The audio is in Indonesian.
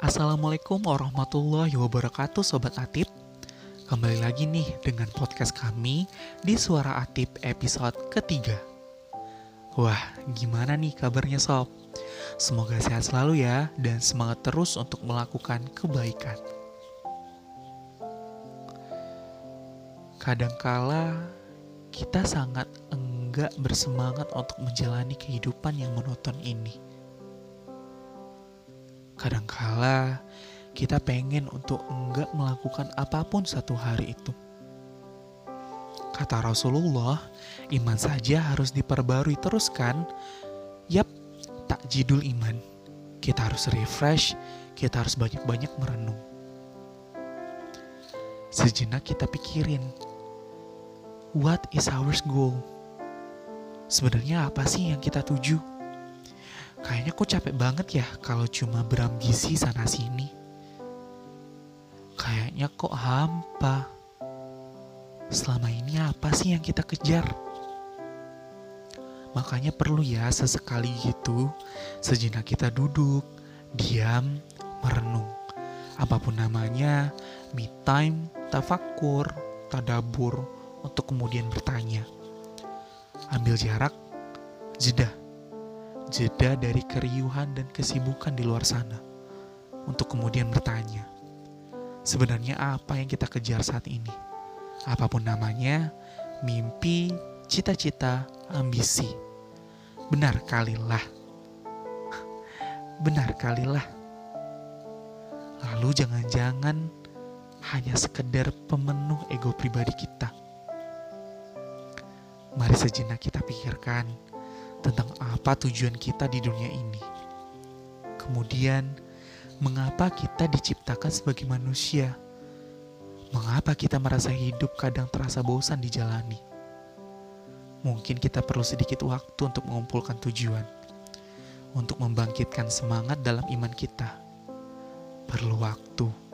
Assalamualaikum warahmatullahi wabarakatuh Sobat Atip. Kembali lagi nih dengan podcast kami di Suara Atip episode ketiga. Wah gimana nih kabarnya Sob? Semoga sehat selalu ya dan semangat terus untuk melakukan kebaikan. Kadangkala kita sangat enggak bersemangat untuk menjalani kehidupan yang monoton ini Kadangkala kita pengen untuk enggak melakukan apa pun satu hari itu. Kata Rasulullah, iman saja harus diperbarui terus kan? Yap, tak jidul iman. Kita harus refresh, kita harus banyak-banyak merenung. Sejenak kita pikirin, what is our goal? Sebenarnya apa sih yang kita tuju? Kayaknya kok capek banget ya kalau cuma berambisi sana sini. Kayaknya kok hampa. Selama ini apa sih yang kita kejar? Makanya perlu ya sesekali gitu, sejenak kita duduk, diam, merenung. Apa pun namanya, me time, tafakur, tadabur, untuk kemudian bertanya. Ambil jarak, jeda jeda dari keriuhan dan kesibukan di luar sana, untuk kemudian bertanya, sebenarnya apa yang kita kejar saat ini? Apa pun namanya, mimpi, cita-cita, ambisi. Benar kalilah. Benar kalilah. Lalu jangan-jangan hanya sekedar pemenuh ego pribadi kita. Mari sejenak kita pikirkan tentang apa tujuan kita di dunia ini. Kemudian, mengapa kita diciptakan sebagai manusia? Mengapa kita merasa hidup kadang terasa bosan dijalani? Mungkin kita perlu sedikit waktu untuk mengumpulkan tujuan, untuk membangkitkan semangat dalam iman kita. Perlu waktu